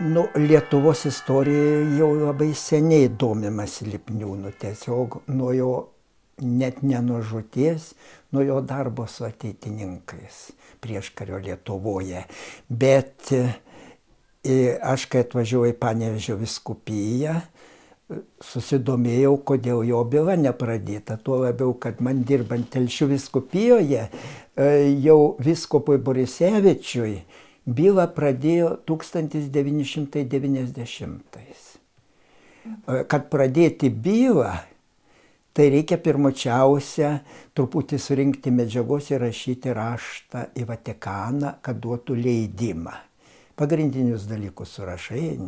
nu, Lietuvos istorija jau labai seniai domimasi Lipniūnu, tiesiog nuo jo net ne nuo žuties, nuo jo darbo su ateitininkais prieš kario Lietuvoje. Bet e, aš, kai atvažiuoju į Panevežio viskupiją, susidomėjau, kodėl jo byla nepradėta. Tuo labiau, kad man dirbant Telšių viskupijoje, e, jau viskopui Borisevičiui bylą pradėjo 1990-ais. Kad pradėti bylą, tai reikia pirmočiausia truputį surinkti medžiagos ir rašyti raštą į Vatikaną, kad duotų leidimą. Pagrindinius dalykus surašai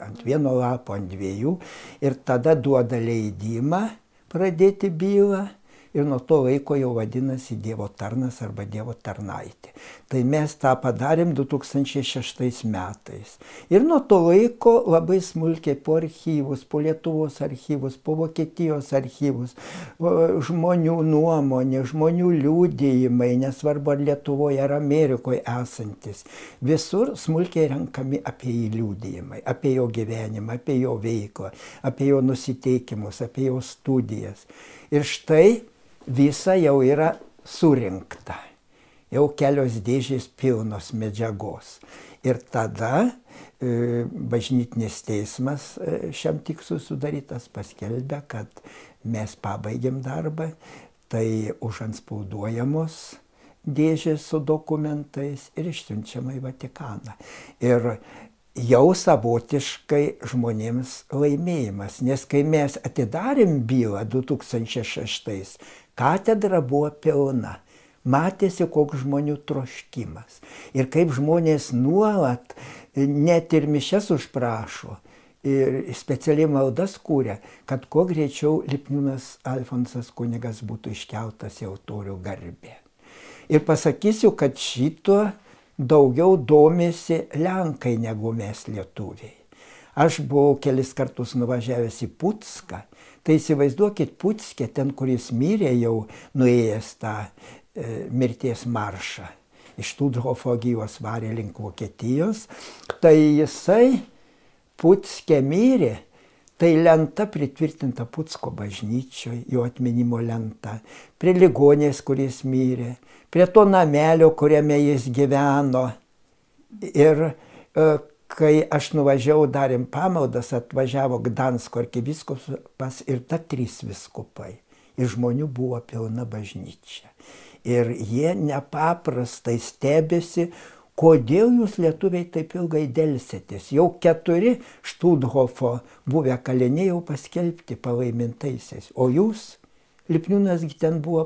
ant vieno lapo, ant dviejų ir tada duoda leidimą pradėti bylą ir nuo to laiko jau vadinasi Dievo tarnas arba Dievo tarnaitė. Tai mes tą padarėm 2006 metais. Ir nuo to laiko labai smulkiai po archyvus, po Lietuvos archyvus, po Vokietijos archyvus, žmonių nuomonė, žmonių liūdėjimai, nesvarbu ar Lietuvoje ar Amerikoje esantis, visur smulkiai renkami apie jį liūdėjimai, apie jo gyvenimą, apie jo veiklą, apie jo nusiteikimus, apie jo studijas. Ir štai visa jau yra surinkta. Jau kelios dėžės pilnos medžiagos. Ir tada e, bažnytinis teismas e, šiam tikslui sudarytas paskelbė, kad mes pabaigėm darbą, tai užanspauduojamos dėžės su dokumentais ir išsiunčiama į Vatikaną. Ir jau savotiškai žmonėms laimėjimas, nes kai mes atidarėm bylą 2006, Katedra buvo pilna. Matėsi, koks žmonių troškimas. Ir kaip žmonės nuolat net ir mišes užprašo. Ir specialiai maldas kūrė, kad kuo greičiau Lipniūnas Alfonsas kunigas būtų iškeltas į autorių garbę. Ir pasakysiu, kad šito daugiau domėsi Lenkai negu mes lietuviai. Aš buvau kelis kartus nuvažiavęs į Putską Tai įsivaizduokit Putskė, ten, kuris mirė jau nuėjęs tą e, mirties maršą. Iš Tudhofo gyvos varė link Vokietijos. Tai jisai Putskė mirė, tai lenta pritvirtinta Putsko bažnyčioje, jo atminimo lenta, prie ligonės, kuris mirė, prie to namelio, kuriame jis gyveno. Ir e, kai aš nuvažiavau, darėm pamaldas, atvažiavo Gdansko arkiviskupas ir ta trys viskupai. Ir žmonių buvo pilna bažnyčia. Ir jie nepaprastai stebėsi, kodėl jūs lietuviai taip ilgai dėlsitės. Jau keturi Študhofo buvę kaliniai jau paskelbti palaimintaisiais. O jūs, Lipniūnasgi ten buvo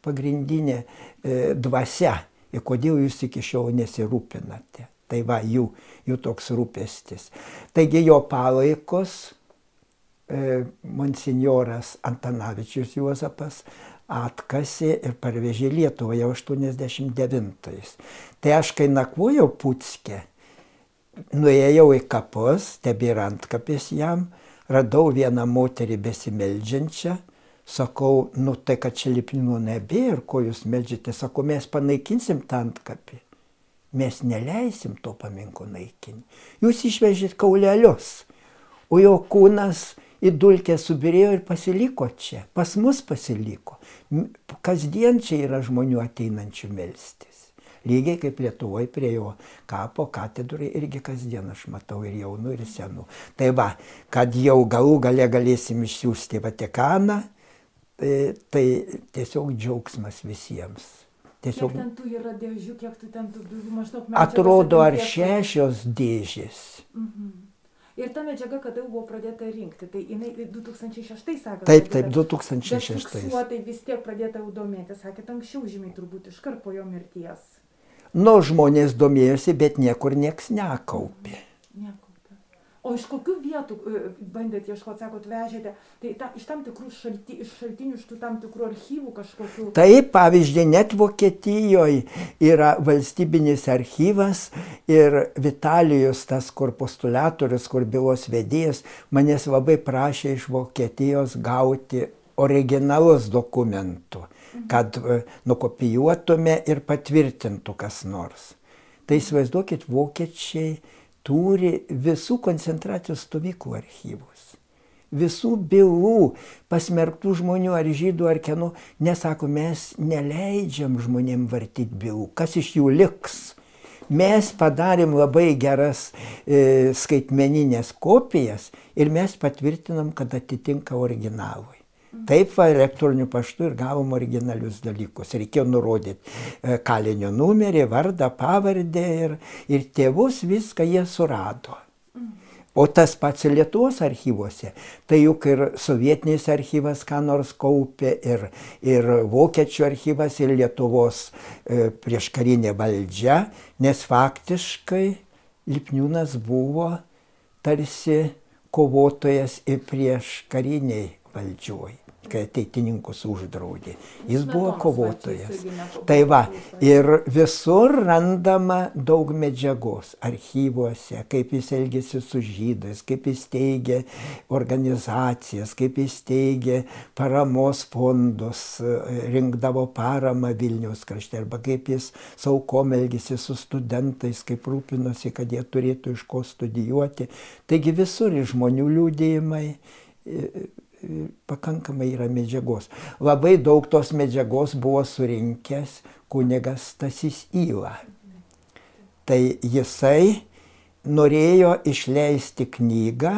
pagrindinė e, dvasia. Ir kodėl jūs iki šiol nesirūpinate. Tai va jų, jų toks rūpestis. Taigi jo palaikos e, monsinjoras Antanavičius Juozapas atkasė ir parvežė Lietuvą jau 89-ais. Tai aš kai nakvojau Putskė, nuėjau į kapus, tebėra antkapis jam, radau vieną moterį besimeldžiančią, sakau, nu tai kad čia lipnino nebėra, ko jūs meldžiate, sakau, mes panaikinsim tą antkapį mes neleisim to paminklo naikinti. Jūs išvežėt kaulelius, o jo kūnas į dulkę subirėjo ir pasiliko čia. Pas mus pasiliko. Kasdien čia yra žmonių ateinančių melstis. Lygiai kaip Lietuvoje prie jo kapo katedrai irgi kasdien aš matau ir jaunų, ir senų. Tai va, kad jau galų gale galėsim išsiųsti Vatikaną, tai, tai tiesiog džiaugsmas visiems. Tiesiog... Kiek ten tų yra dėžių, kiek tu ten tų bylų maždaug medžiagos? Atrodo, ar šešios dėžės. Mhm. Ir ta medžiaga, kada buvo pradėta rinkti, tai jinai 2006 sakė. Taip, taip, 2006. Fiksuotai vis tiek pradėta jau domėtis, sakėt, anksčiau žymiai turbūt iškart po jo mirties. Nu, žmonės domėjosi, bet niekur nieks nekaupė. Nieko. O iš kokių vietų e, bandėt ieškoti, sakot, vežėte? Tai ta, iš tam tikrų šalti, iš šaltinių, iš tų tam tikrų archyvų kažkokių? Taip, pavyzdžiui, net Vokietijoje yra valstybinis archyvas ir Vitalijus, tas kur postulatorius, kur bylos vedėjas, manęs labai prašė iš Vokietijos gauti originalus dokumentų, kad e, nukopijuotume ir patvirtintų kas nors. Tai įsivaizduokit, vokiečiai turi visų koncentracijos stovyklų archyvus. Visų bylų pasmerktų žmonių ar žydų ar kieno, nesako, mes neleidžiam žmonėm vartyti bylų, kas iš jų liks. Mes padarėm labai geras e, skaitmeninės kopijas ir mes patvirtinam, kad atitinka originalui. Taip, va, elektroniniu paštu ir gavom originalius dalykus. Reikėjo nurodyti e, kalinio numerį, vardą, pavardę ir, ir tėvus viską jie surado. O tas pats Lietuvos archyvuose, tai juk ir sovietinis archyvas ką nors kaupė, ir, ir vokiečių archyvas, ir Lietuvos e, prieškarinė valdžia, nes faktiškai Lipniūnas buvo tarsi kovotojas ir prieš kariniai valdžioj kai ateitininkus uždraudė. Jis buvo kovotojas. Tai va, ir visur randama daug medžiagos archyvuose, kaip jis elgėsi su žydais, kaip jis teigė organizacijas, kaip jis teigė paramos fondus, rinkdavo paramą Vilniaus krašte, arba kaip jis saukom elgėsi su studentais, kaip rūpinosi, kad jie turėtų iš ko studijuoti. Taigi visur žmonių liūdėjimai pakankamai yra medžiagos. Labai daug tos medžiagos buvo surinkęs kunigas Stasys Įla. Tai jisai norėjo išleisti knygą,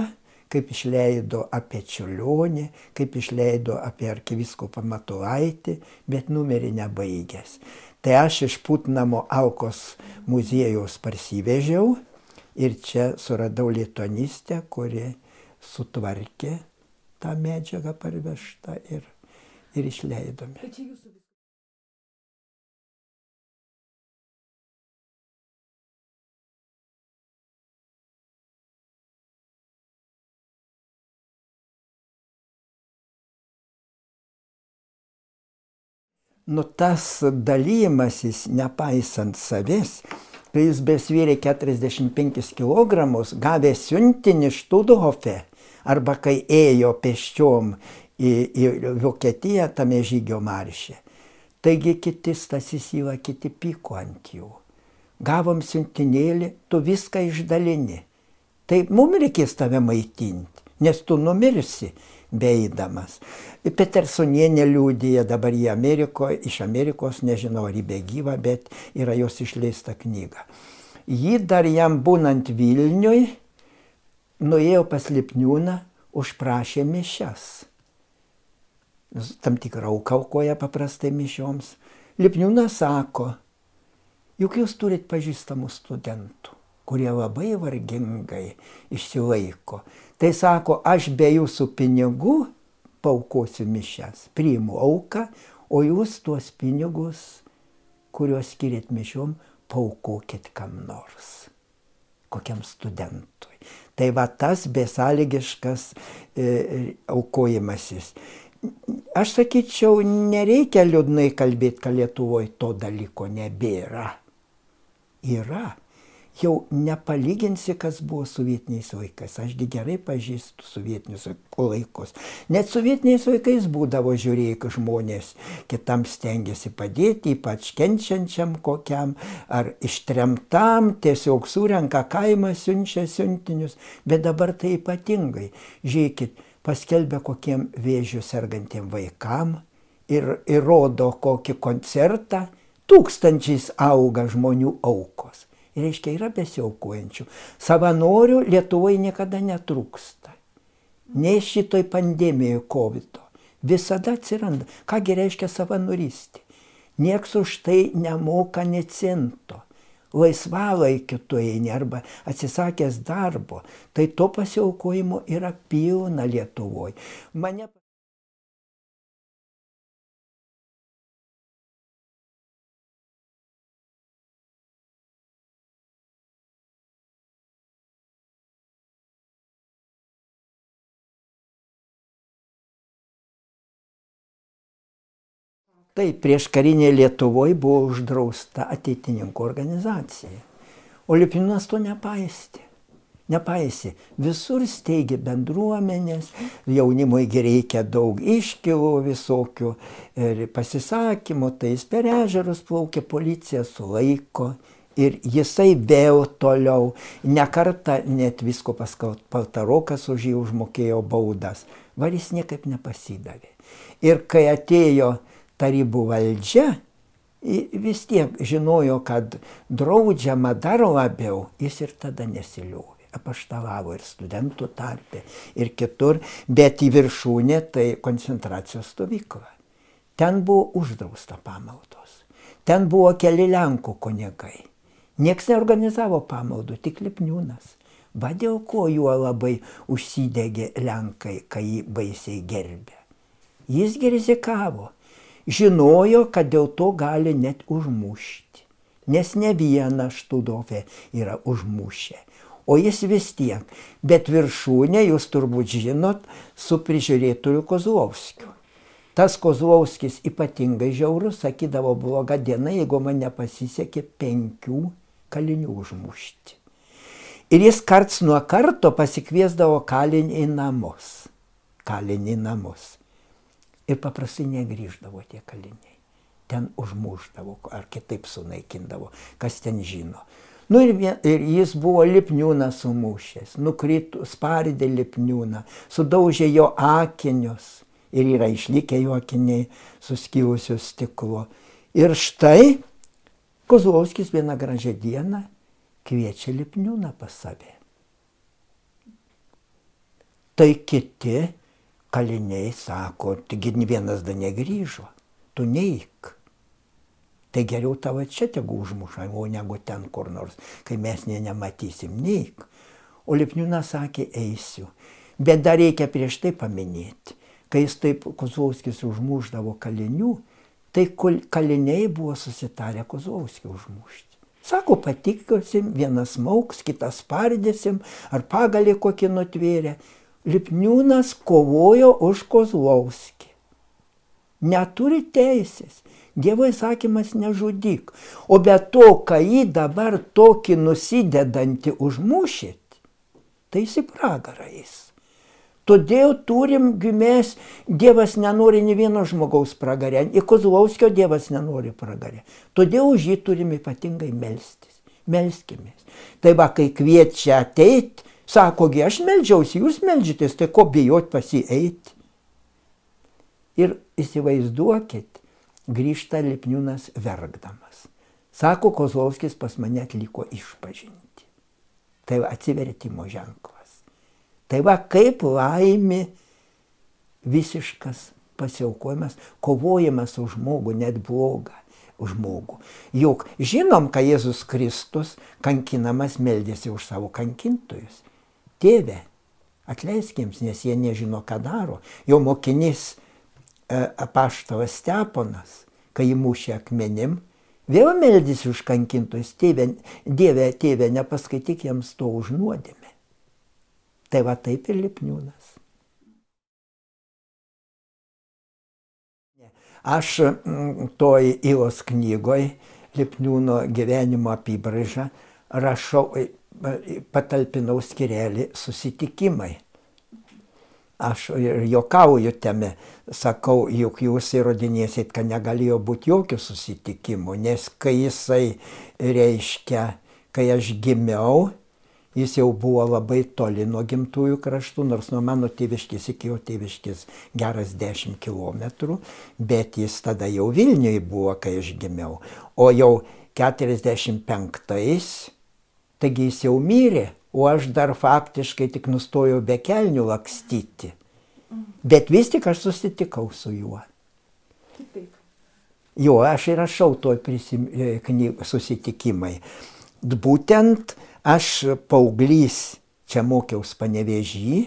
kaip išleido apie Čiulionį, kaip išleido apie arkiviskopą Matulaitį, bet numerį nebaigęs. Tai aš iš Putnamo Alkos muziejaus parsivežiau ir čia suradau lietonistę, kuri sutvarkė tą medžiagą parvežtą ir, ir išleidome. Nu tas dalymasis, nepaisant savęs, kai jis besvyrė 45 kg, gavė siuntinį Študhofe, arba kai ėjo pėsčiom į, į Vokietiją tame žygio maršė. Taigi kiti Stasys Įla, kiti pyko ant jų. Gavom siuntinėlį, tu viską išdalini. Tai mums reikės tave maitinti, nes tu numirsi beeidamas. Petersonienė liūdėja dabar į Amerikoje, iš Amerikos, nežinau ar į begyvą, bet yra jos išleista knyga. Ji dar jam būnant Vilniui, nuėjo pas Lipniūną, užprašė mišes. Tam tikrą auką aukoja paprastai mišioms. Lipniūnas sako, juk jūs turit pažįstamų studentų, kurie labai vargingai išsilaiko. Tai sako, aš be jūsų pinigų paukosiu mišes, priimu auką, o jūs tuos pinigus, kuriuos skiriat mišiom, paukokit kam nors, kokiam studentui. Tai va tas besąlygiškas e, aukojimasis. Aš sakyčiau, nereikia liūdnai kalbėti, kad Lietuvoje to dalyko nebėra. Yra jau nepalyginsi, kas buvo sovietiniais laikais. Ašgi gerai pažįstu sovietinius laikus. Net sovietiniais laikais būdavo žiūrėjai, kad žmonės kitam stengiasi padėti, ypač kenčiančiam kokiam ar ištremtam, tiesiog surenka kaimą, siunčia siuntinius. Bet dabar tai ypatingai. Žiūrėkit, paskelbė kokiem vėžių sergantiem vaikam ir įrodo kokį koncertą, tūkstančiais auga žmonių aukos reiškia yra besiaukojančių. Savanorių Lietuvoje niekada netrūksta. Nei šitoj pandemijoje COVID. -o. Visada atsiranda. Kągi reiškia savanorystė? Niekas už tai nemoka necento. Laisvalaikiu tu eini arba atsisakęs darbo. Tai to pasiaukojimo yra pilna Lietuvoje. Mane Taip, prieš karinė Lietuvoje buvo uždrausta ateitininkų organizacija. O Liupinas to nepaistė. Nepaisė. Visur steigė bendruomenės, jaunimui reikia daug iškilų visokių ir pasisakymų, tai jis per ežerus plaukė, policija sulaiko Ir jisai vėl toliau, nekarta net visko paskau Paltarokas už jį užmokėjo baudas, var jis niekaip nepasidavė. Ir kai atėjo tarybų valdžia, vis tiek žinojo, kad draudžiama dar labiau, jis ir tada nesiliovė. Apaštalavo ir studentų tarpe, ir kitur, bet į viršūnę tai koncentracijos stovykla. Ten buvo uždrausta pamaldos. Ten buvo keli Lenkų kunigai. Niekas neorganizavo pamaldų, tik Lipniūnas. Va dėl ko juo labai užsidegė Lenkai, kai jį baisiai gerbė. Jis rizikavo žinojo, kad dėl to gali net užmušti. Nes ne vieną študovę yra užmušę. O jis vis tiek. Bet viršūnė, jūs turbūt žinot, su prižiūrėtoju Kozlovskiu. Tas Kozlovskis ypatingai žiaurus, sakydavo bloga diena, jeigu man nepasisekė penkių kalinių užmušti. Ir jis karts nuo karto pasikviesdavo kalinį į namus. Kalinį į namus ir paprastai negrįždavo tie kaliniai. Ten užmuždavo ar kitaip sunaikindavo, kas ten žino. Nu ir, ir jis buvo lipniūną sumušęs, nukrito, spardė lipniūną, sudaužė jo akinius ir yra išlikę jo akiniai suskilusios stiklo. Ir štai Kozlovskis vieną gražią dieną kviečia lipniūną pas save. Tai kiti kaliniai sako, taigi vienas da negrįžo, tu neik. Tai geriau tavo čia tegu užmuša, o negu ten kur nors, kai mes ne nematysim, neik. O Lipniūnas sakė, eisiu. Bet dar reikia prieš tai paminėti, kai jis taip Kozlovskis užmuždavo kalinių, tai kaliniai buvo susitarę Kozlovskį užmušti. Sako, patikiosim, vienas mauks, kitas pardėsim, ar pagalį kokį nutvėrė. Lipniūnas kovojo už Kozlovskį. Neturi teisės. Dievo įsakymas nežudyk. O be to, kai jį dabar tokį nusidedantį užmušit, tai jis į pragarą eis. Todėl turim gimės, Dievas nenori ne vieno žmogaus pragarę, į Kozlovskio Dievas nenori pragarę. Todėl už jį turim ypatingai melstis. Melskimės. Tai va, kai kviečia ateiti, Sakogi, aš melžiausi, jūs melžitės, tai ko bijot pasieiti. Ir įsivaizduokit, grįžta Lipniūnas verkdamas. Sako, Kozlovskis pas mane atliko išpažinti. Tai va atsivertimo ženklas. Tai va kaip laimi visiškas pasiaukojimas, kovojimas už žmogų, net blogą žmogų. Juk žinom, kad Jėzus Kristus kankinamas meldėsi už savo kankintojus. Tėve, atleiskiems, nes jie nežino, ką daro. Jo mokinys e, apaštalas Steponas, kai jį mušė akmenim, vėl meldys už kankintojus, tėve, Dieve, tėve, nepaskaityk jiems to už nuodėmę. Tai va taip ir lipniūnas. Aš mm, toj Ilos knygoj Lipniūno gyvenimo apibraižą rašau, patalpinau skirelį susitikimai. Aš ir jokauju tame, sakau, juk jūs įrodinėsit, kad negalėjo būti jokių susitikimų, nes kai jisai reiškia, kai aš gimiau, jis jau buvo labai toli nuo gimtųjų kraštų, nors nuo mano tėviškės iki jo tėviškės geras 10 km, bet jis tada jau Vilniui buvo, kai aš gimiau. O jau 45-ais Taigi jis jau mirė, o aš dar faktiškai tik nustojau be kelnių lakstyti. Bet vis tik aš susitikau su juo. Kitaip. Jo, aš ir rašau toj prisim, e, knyg, susitikimai. Būtent aš paauglys čia mokiausi panevežį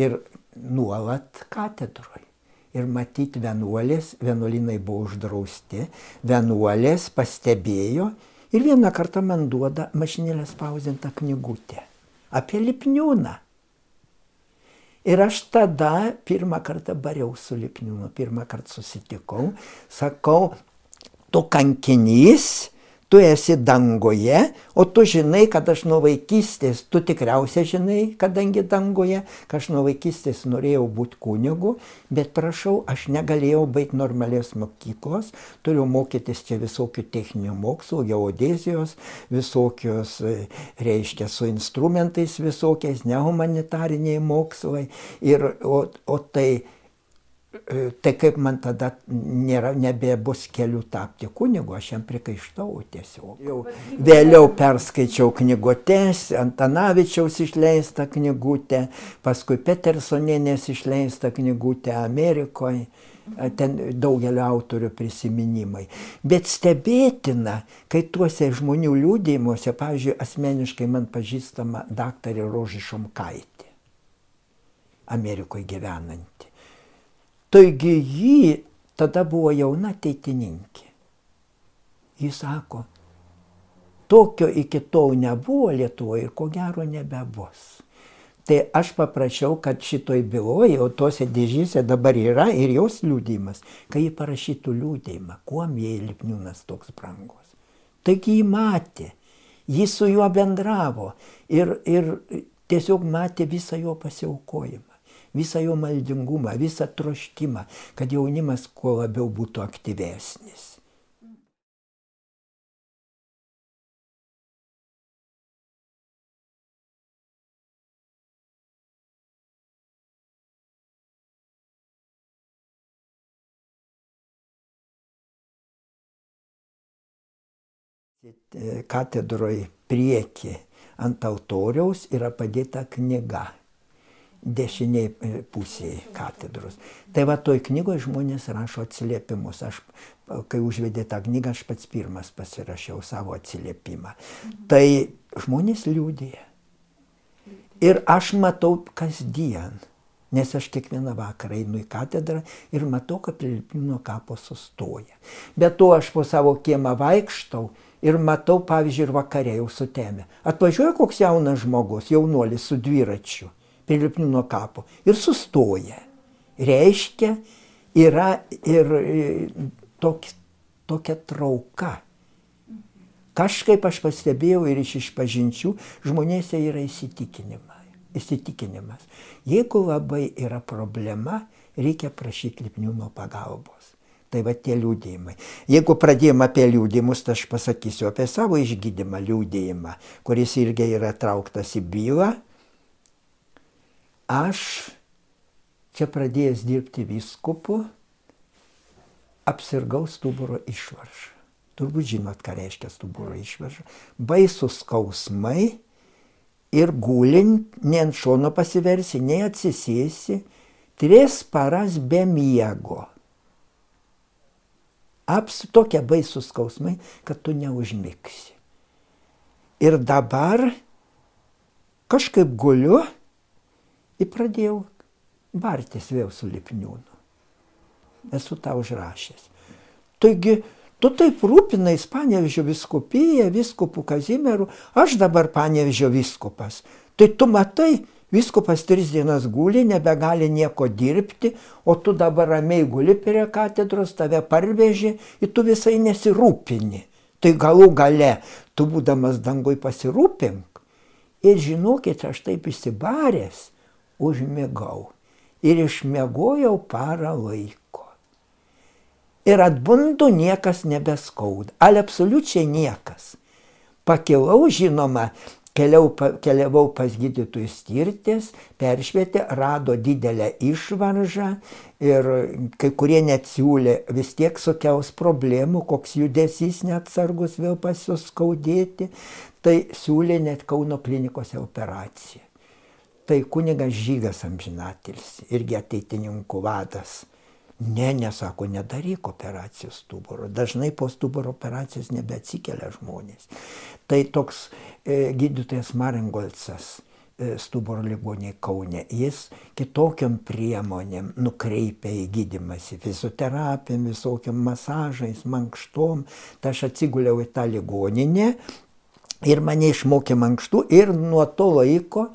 ir nuolat katedroje. Ir matyti vienuolės, vienuolinai buvo uždrausti, vienuolės pastebėjo Ir vieną kartą man duoda mašinėlę spausdintą knygutę apie Lipniūną. Ir aš tada pirmą kartą bariau su Lipniūnu, pirmą kartą susitikau, sakau, tu kankinys, tu esi dangoje, o tu žinai, kad aš nuo vaikystės, tu tikriausiai žinai, kadangi dangoje, kad aš nuo vaikystės norėjau būti kunigu, bet prašau, aš negalėjau baigti normalios mokyklos, turiu mokytis čia visokių techninių mokslų, geodezijos, visokios, reiškia, su instrumentais visokiais, nehumanitariniai mokslai. Ir, o, o tai E, tai kaip man tada nėra, nebebus kelių tapti kunigu, aš jam prikaištau tiesiog. Jau vėliau perskaičiau knygutes, Antanavičiaus išleistą knygutę, paskui Petersonienės išleistą knygutę Amerikoje, ten daugelio autorių prisiminimai. Bet stebėtina, kai tuose žmonių liūdėjimuose, pavyzdžiui, asmeniškai man pažįstama daktarė Rožį Šomkaitė, Amerikoje gyvenanti Taigi jį tada buvo jauna ateitininkė. Jis sako, tokio iki tol nebuvo Lietuvoje ir ko gero nebebus. Tai aš paprašiau, kad šitoj byloje, o tose dėžyse dabar yra ir jos liūdimas, kai jį parašytų liūdėjimą, kuom jai Lipniūnas toks brangus. Taigi jį matė, jis su juo bendravo ir, ir tiesiog matė visą jo pasiaukojimą visą jo maldingumą, visą troškimą, kad jaunimas kuo labiau būtų aktyvesnis. katedroje prieki ant altoriaus yra padėta knyga dešiniai e, pusėje katedros. Tai va toj knygoje žmonės rašo atsiliepimus. Aš, kai užvedė tą knygą, aš pats pirmas pasirašiau savo atsiliepimą. Tai žmonės liūdėja. Ir aš matau kasdien, nes aš kiekvieną vakarą einu į katedrą ir matau, kad prie Lipniūno kapo sustoja. Bet to aš po savo kiemą vaikštau ir matau, pavyzdžiui, ir vakarė jau sutemė. Atvažiuoja koks jaunas žmogus, jaunuolis su dviračiu prie Lipniūno kapo ir sustoja. Reiškia, yra ir tok, tokia trauka. Kažkaip aš pastebėjau ir iš išpažinčių, žmonėse yra įsitikinimas. Jeigu labai yra problema, reikia prašyti Lipniūno pagalbos. Tai va tie liūdėjimai. Jeigu pradėjom apie liūdėjimus, tai aš pasakysiu apie savo išgydymą liūdėjimą, kuris irgi yra trauktas į bylą aš čia pradėjęs dirbti vyskupu, apsirgau stuburo išvaržą. Turbūt žinot, ką reiškia stuburo išvarža. Baisus skausmai ir gulint, ne ant šono pasiversi, nei atsisėsi, tris paras be miego. Aps tokie baisus skausmai, kad tu neužmigsi. Ir dabar kažkaip guliu Ir pradėjau bartis vėl su Lipniūnu. Esu tą užrašęs. Taigi, tu taip rūpinais Panevežio viskupyje, viskupų Kazimierų, aš dabar Panevežio viskupas. Tai tu matai, viskupas tris dienas guli, nebegali nieko dirbti, o tu dabar ramiai guli prie katedros, tave parvežė ir tu visai nesirūpini. Tai galų gale, tu būdamas dangui pasirūpink. Ir žinokit, aš taip įsibaręs, užmigau. Ir išmiegojau parą laiko. Ir atbundu niekas nebeskauda. Al absoliučiai niekas. Pakilau, žinoma, keliau, keliavau pas gydytojus tirtis, peršvietė, rado didelę išvaržą ir kai kurie net siūlė vis tiek sukels problemų, koks judesys neatsargus vėl pasiskaudėti, tai siūlė net Kauno klinikose operaciją tai kunigas Žygas amžinatilis, irgi ateitininkų vadas. Ne, nesako, nedaryk operacijos stuburo. Dažnai po stuburo operacijos nebeatsikelia žmonės. Tai toks e, gydytojas Maringolcas e, stuburo ligoniai Kaune. Jis kitokiam priemonėm nukreipia į gydimąsi, fizioterapijom, visokiam masažais, mankštom. Tai aš atsiguliau į tą ligoninę ir mane išmokė mankštų ir nuo to laiko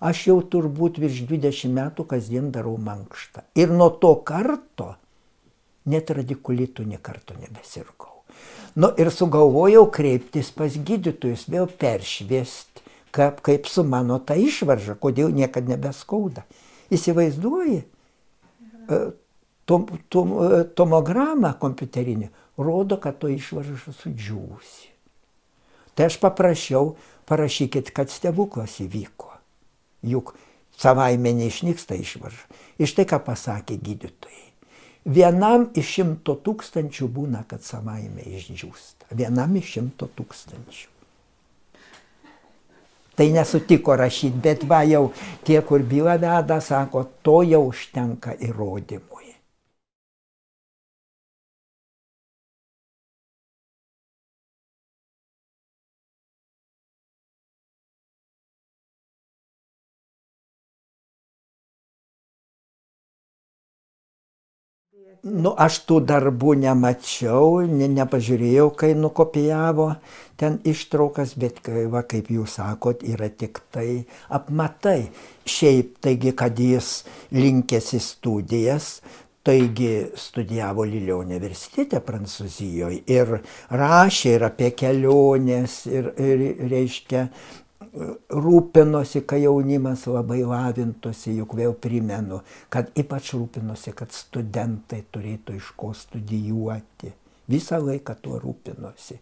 aš jau turbūt virš 20 metų kasdien darau mankštą. Ir nuo to karto net radikulitų nekarto nebesirgau. Nu ir sugalvojau kreiptis pas gydytojus, vėl peršviesti, kaip, kaip su mano ta išvarža, kodėl niekada nebeskauda. Įsivaizduoji, e, tom, tom, e, tomogramą kompiuterinį rodo, kad to išvarža sudžiūsi. Tai aš paprašiau, parašykit, kad stebuklas įvyko. Juk savaime neišnyksta išvarža. Iš tai, ką pasakė gydytojai. Vienam iš šimto tūkstančių būna, kad savaime išdžiūsta. Vienam iš šimto tūkstančių. Tai nesutiko rašyti, bet va jau tie, kur bylą veda, sako, to jau užtenka įrodymui. Nu, aš tų darbų nemačiau, ne, nepažiūrėjau, kai nukopijavo ten ištraukas, bet kai, va, kaip jūs sakot, yra tik tai apmatai. Šiaip, taigi, kad jis linkėsi studijas, taigi studijavo Lilio universitete Prancūzijoje ir rašė ir apie keliones, ir, ir reiškia, rūpinosi, kai jaunimas labai lavintųsi, juk vėl primenu, kad ypač rūpinosi, kad studentai turėtų iš ko studijuoti. Visą laiką tuo rūpinosi.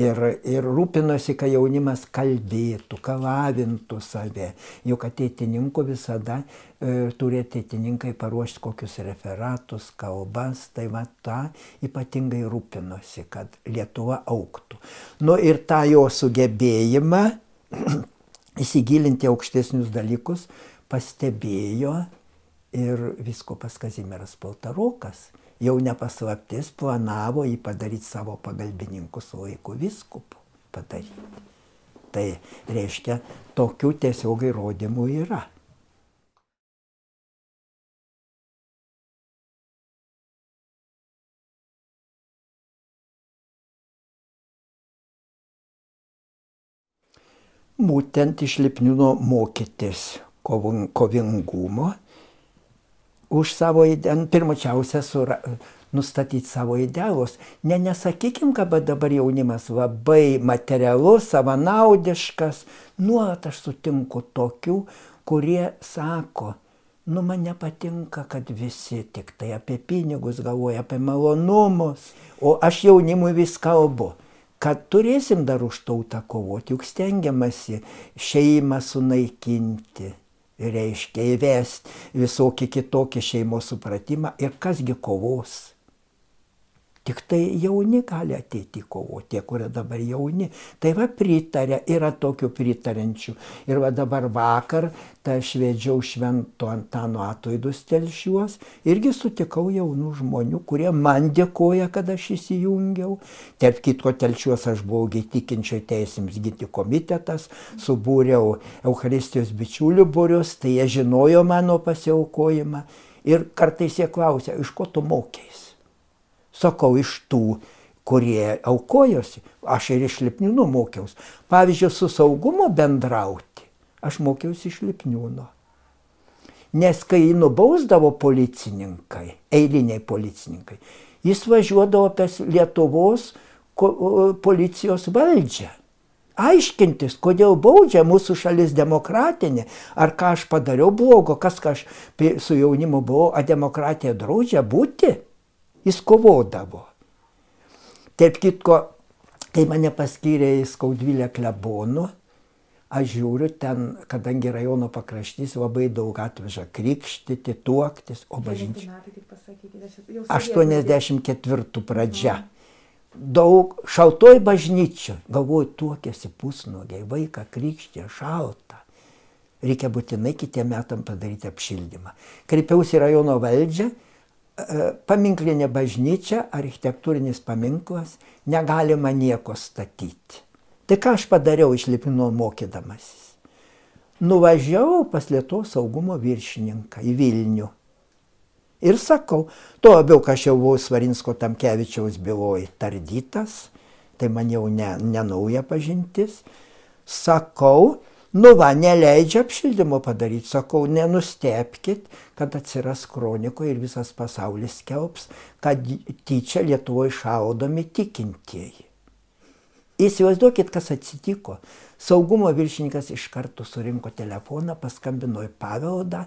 Ir, ir rūpinosi, kad jaunimas kalbėtų, kad lavintų save. Juk ateitininkų visada e, turi ateitininkai paruošti kokius referatus, kalbas. Tai va tą ypatingai rūpinosi, kad Lietuva auktų. Nu ir tą jo sugebėjimą įsigilinti aukštesnius dalykus, pastebėjo ir viskopas Kazimieras Paltarokas. Jau nepaslaptis planavo jį padaryti savo pagalbininku su laiku viskupu padaryti. Tai reiškia, tokių tiesiog įrodymų yra. Būtent iš Lipniūno mokytis kovingumo, už savo, pirmačiausia, sura, nustatyti savo idealus. Ne, nesakykim, kad dabar jaunimas labai materialus, savanaudiškas, nuolat aš sutinku tokių, kurie sako, nu man nepatinka, kad visi tik tai apie pinigus galvoja, apie malonumus, o aš jaunimui vis kalbu kad turėsim dar už tautą kovoti, juk stengiamasi šeimą sunaikinti, reiškia įvesti visokį kitokį šeimos supratimą. Ir kasgi kovos Tik tai jauni gali ateiti kovoti, tie, kurie dabar jauni. Tai va pritarė, yra tokių pritarančių. Ir va dabar vakar, tai aš vedžiau švento Antano atlaidus telšiuos, irgi sutikau jaunų žmonių, kurie man dėkoja, kad aš įsijungiau. Tarp kitko telšiuos aš buvau tikinčio teisėms gyti komitetas, subūriau Euharistijos bičiulių būrius, tai jie žinojo mano pasiaukojimą. Ir kartais jie klausia, iš ko tu mokėjai? Sakau, iš tų, kurie aukojosi, aš ir iš Lipniūno mokiausi. Pavyzdžiui, su saugumu bendrauti, aš mokiausi iš Lipniūno. Nes kai jį nubausdavo policininkai, eiliniai policininkai, jis važiuodavo apie Lietuvos policijos valdžią. Aiškintis, kodėl baudžia mūsų šalis demokratinė, ar ką aš padariau blogo, kas ką aš su jaunimu buvau, a demokratija draudžia būti jis kovodavo. Taip kitko, kai mane paskyrė į Skaudvilę klebonų, aš žiūriu ten, kadangi rajono pakraštys labai daug atveža krikštyti, tuoktis, o bažnyčia. 84 pradžia. Daug šaltoj bažnyčio, galvoju, tuokėsi pusnuogiai, vaiką krikštė, šalta. Reikia būtinai kitiem metam padaryti apšildymą. Kreipiausi rajono valdžią, paminklinė bažnyčia, architektūrinis paminklas, negalima nieko statyti. Tai ką aš padariau išlipino mokydamasis? Nuvažiavau pas Lietuvos saugumo viršininką į Vilnių. Ir sakau, tuo labiau, kad aš jau buvau Svarinsko Tamkevičiaus byloje tardytas, tai man jau ne, ne nauja pažintis. Sakau, Nu va, neleidžia apšildymo padaryti, sakau, nenustepkit, kad atsiras kroniko ir visas pasaulis skelbs, kad tyčia Lietuvoje šaudomi tikintieji. Įsivaizduokit, kas atsitiko. Saugumo viršininkas iš karto surinko telefoną, paskambino į paveldą.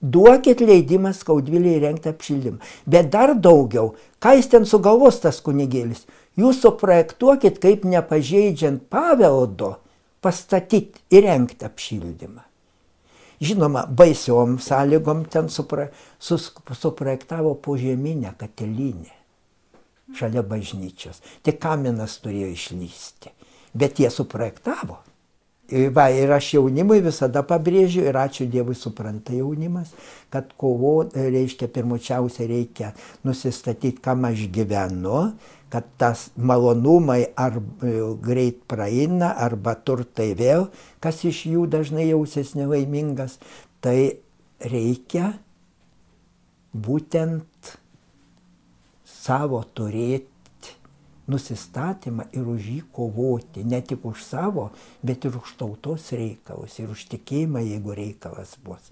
Duokit leidimą skaudvilį įrengti apšildymą. Bet dar daugiau, ką jis ten sugalvos tas kunigėlis? Jūs suprojektuokit, kaip nepažeidžiant paveldo pastatyti, įrengti apšildymą. Žinoma, baisiom sąlygom ten supra, sus, suprojektavo požeminę katilinę šalia bažnyčios. Tik kaminas turėjo išlysti. Bet jie suprojektavo. Va, ir aš jaunimui visada pabrėžiu ir ačiū Dievui supranta jaunimas, kad kovo, reiškia, pirmučiausia reikia nusistatyti, kam aš gyvenu, kad tas malonumai ar greit praeina, arba turtai vėl, kas iš jų dažnai jausis nelaimingas, tai reikia būtent savo turėti nusistatymą ir už jį kovoti, ne tik už savo, bet ir už tautos reikalus, ir už tikėjimą, jeigu reikalas bus.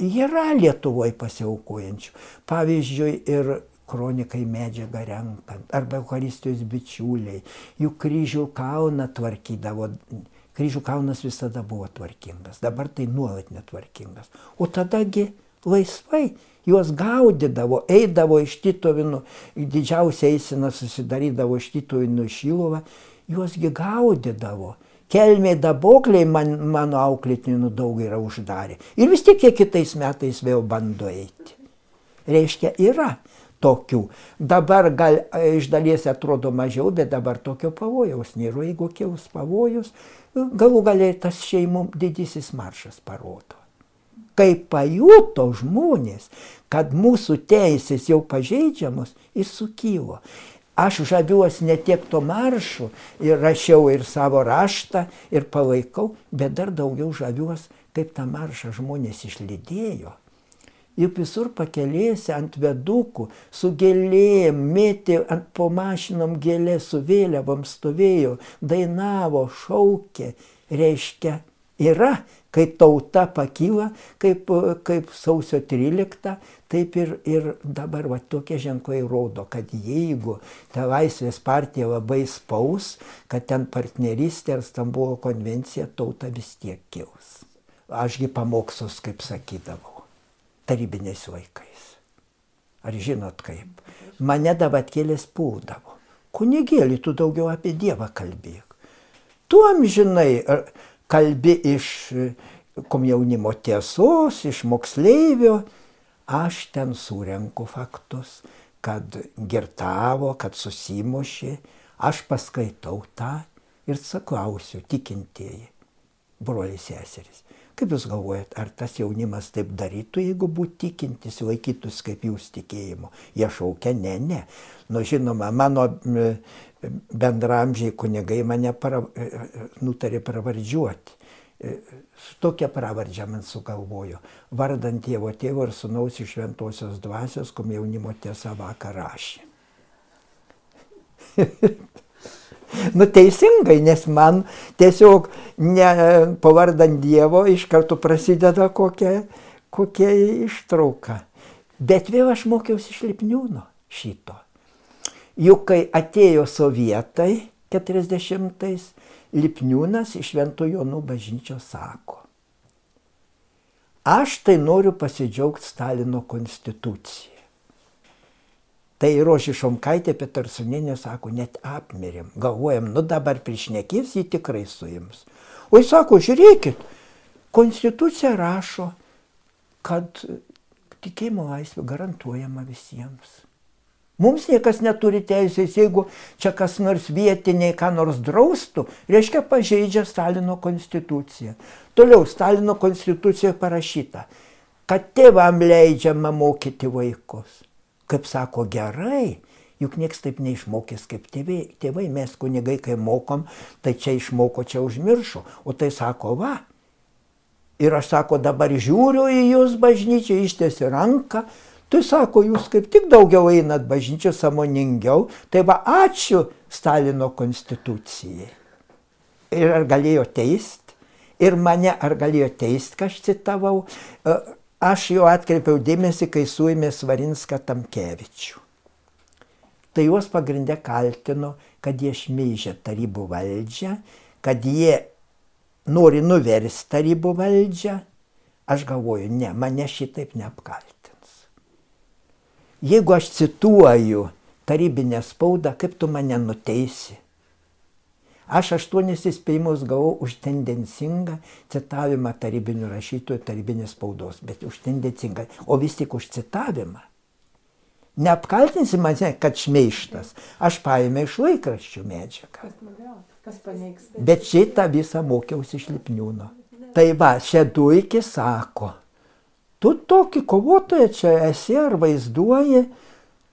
Yra Lietuvoje pasiaukojančių. Pavyzdžiui, ir kronikai medžiagą renkant, arba Euharistijos bičiuliai, juk kryžių kalną tvarkydavo. Kryžių kalnas visada buvo tvarkingas, dabar tai nuolat netvarkingas. O tadagi laisvai juos gaudydavo, eidavo iš Titovinų, didžiausia eisena susidarydavo iš Titovinų Šiluvą, juosgi gaudydavo. Kelmiai dabokliai man, mano auklėtinių daug yra uždarę. Ir vis tiek jie kitais metais vėl bando eiti. Reiškia, yra tokių. Dabar gal iš dalies atrodo mažiau, bet dabar tokio pavojaus nėra. Jeigu kils pavojus, galų galiai tas šeimų didysis maršas parodo kai pajuto žmonės, kad mūsų teisės jau pažeidžiamos ir sukylo. Aš žaviuosi ne tiek to maršu ir rašiau ir savo raštą ir palaikau, bet dar daugiau žaviuosi, kaip tą maršą žmonės išlydėjo. Juk visur pakelėse ant vedukų, su gėlėm, mėtė ant po mašinom gėlė, su vėliavom stovėjo, dainavo, šaukė, reiškia, yra kai tauta pakyla, kaip, kaip sausio 13, taip ir, ir dabar va, tokie ženklai rodo, kad jeigu ta laisvės partija labai spaus, kad ten partnerystė ar Stambulo konvencija, tauta vis tiek kils. Ašgi pamokslus, kaip sakydavau, tarybiniais laikais. Ar žinot kaip? Mane davatkėlės puldavo. Kunigėlį, tu daugiau apie Dievą kalbėk. Tu amžinai kalbi iš komjaunimo tiesos, iš moksleivio, aš ten surenku faktus, kad girtavo, kad susimošė, aš paskaitau tą ir saklausiu tikintieji, broliai seserys. Kaip Jūs galvojat, ar tas jaunimas taip darytų, jeigu būtų tikintis, laikytųsi kaip Jūs tikėjimo? Jie šaukia, ne, ne. Nu, žinoma, mano bendramžiai kunigai mane para, e, e, nutarė pravardžiuoti. E, tokią pravardžią man sugalvojo. Vardant Dievo tėvo ir sunaus iš šventosios dvasios, kom jaunimo tiesa vakar rašė. nu teisingai, nes man tiesiog ne, pavardant Dievo iš karto prasideda kokia, kokia ištrauka. Bet vėl aš mokiausi iš Lipniūno šito. Juk kai atėjo sovietai 40-ais, Lipniūnas iš Švento Jonų bažnyčios sako. Aš tai noriu pasidžiaugti Stalino konstituciją. Tai Rožį Šomkaitė Petarsonienė sako, net apmirėm, galvojam, nu dabar priešnekės jį tikrai suims. O jis sako, žiūrėkit, konstitucija rašo, kad tikėjimo laisvė garantuojama visiems. Mums niekas neturi teisės, jeigu čia kas nors vietiniai ką nors draustų, reiškia pažeidžia Stalino konstituciją. Toliau Stalino konstitucijoje parašyta, kad tėvam leidžiama mokyti vaikus. Kaip sako gerai, juk nieks taip neišmokys kaip tėvai. Tėvai mes kunigai, kai mokom, tai čia išmoko, čia užmiršo. O tai sako, va. Ir aš sako, dabar žiūriu į jūs bažnyčią, ištiesi ranką, Tai sako, jūs kaip tik daugiau einat bažnyčio samoningiau, tai va ačiū Stalino konstitucijai. Ir ar galėjo teist? Ir mane ar galėjo teist, ką aš citavau? Aš jau atkreipiau dėmesį, kai suėmė Svarinską Tamkevičių. tai juos pagrindę kaltino, kad jie šmeižia tarybų valdžią, kad jie nori nuversti tarybų valdžią. Aš galvoju, ne, mane šitaip neapkaltins. Jeigu aš cituoju tarybinę spaudą, kaip tu mane nuteisi? Aš aštuonis įspėjimus gavau už tendencingą citavimą tarybinių rašytojų, tarybinės spaudos, bet už tendencingą, o vis tik už citavimą. Neapkaltinsi mane, kad šmeištas. Aš paėmė iš laikraščių medžiagą. Bet šitą visą mokiausi iš Lipniūno. Tai va, Šeduikis sako, tu tokį kovotoją čia esi ar vaizduoji,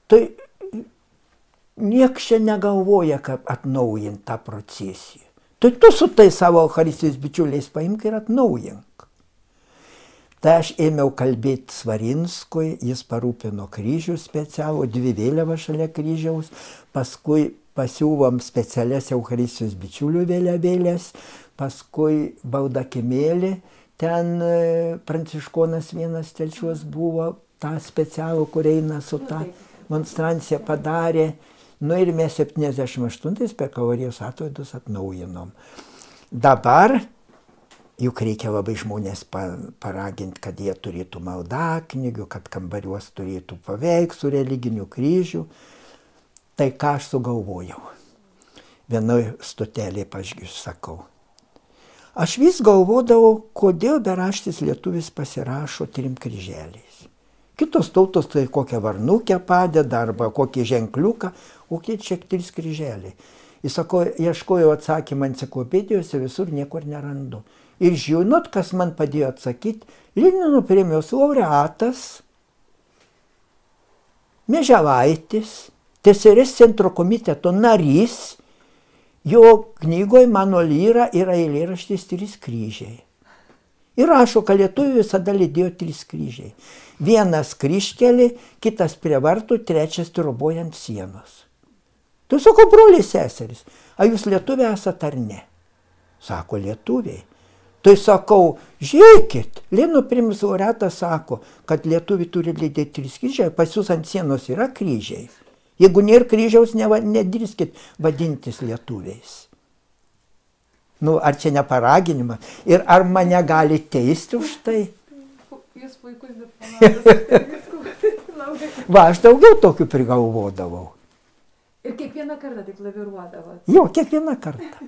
tai nieks čia negalvoja, kaip atnaujinti tą procesiją. Tai tu su tai savo Eucharistijos bičiuliais paimk ir atnaujink. Tai aš ėmiau kalbėti Svarinskui, jis parūpino kryžių specialų, dvi vėliavas šalia kryžiaus, paskui pasiūvom specialias Eucharistijos bičiulių vėliavėlės, paskui baudakimėlį, ten pranciškonas vienas telčiuos buvo, tą specialų, kur eina su tą monstranciją padarė. Nu ir mes 78 per kavarijos atvaidus atnaujinom. Dabar juk reikia labai žmonės paraginti, kad jie turėtų maldaknygių, kad kambariuos turėtų paveikslų, religinių kryžių. Tai ką aš sugalvojau. Vienoje stotelėje, pažiūrėjau, sakau. Aš vis galvodavau, kodėl beraštis lietuvis pasirašo trim kryželiais. Kitos tautos tai kokią varnukę padeda arba kokį ženkliuką, o kiek čia trys kryželiai. Jis sako, ieškojau atsakymą enciklopedijose, visur niekur nerandu. Ir žinot, kas man padėjo atsakyti, Lenino premijos laureatas, Meželaitis, TSRS centro komiteto narys, jo knygoje mano lyra yra eilėraštis trys kryžiai. Ir rašo, kad lietuvių visada lydėjo trys kryžiai. Vienas kryškelį, kitas prie vartų, trečias trobojant sienos. Tu sako, broliai seserys, ar jūs lietuviai esate ar ne? Sako, lietuviai. Tai sakau, žiūrėkit, Lino primus laureatas sako, kad lietuviai turi lydėti trys kryžiai, pas jūs ant sienos yra kryžiai. Jeigu nėra kryžiaus, nedrįskit vadintis lietuviais. Nu, ar čia neparaginimas? Ir ar mane gali teisti už tai? Jūs puikus diplomatas. Va, aš daugiau tokių prigalvodavau. Ir kiekvieną kartą taip laviruodavot. Jo, kiekvieną kartą.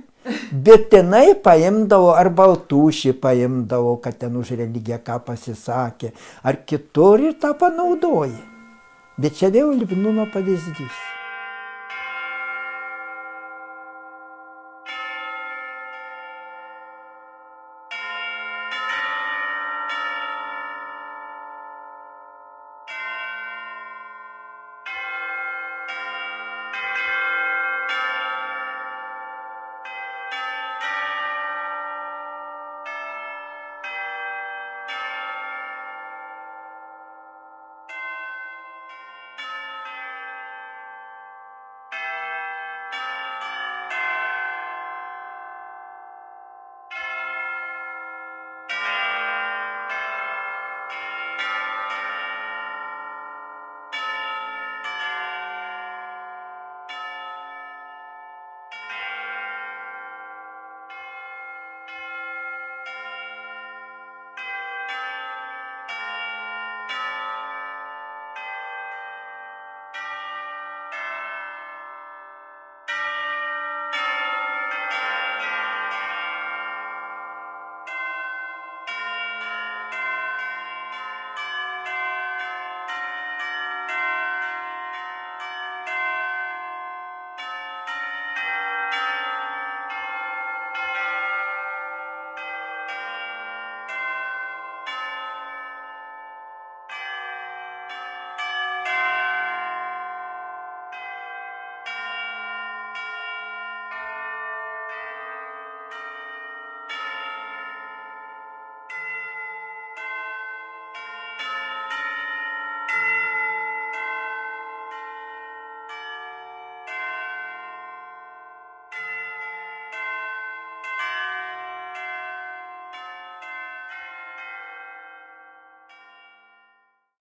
Bet tenai paimdavo, ar baltūšį paimdavo, kad ten už religiją ką pasisakė, ar kitur ir tą panaudoja. Bet čia vėl Libnuno pavyzdys.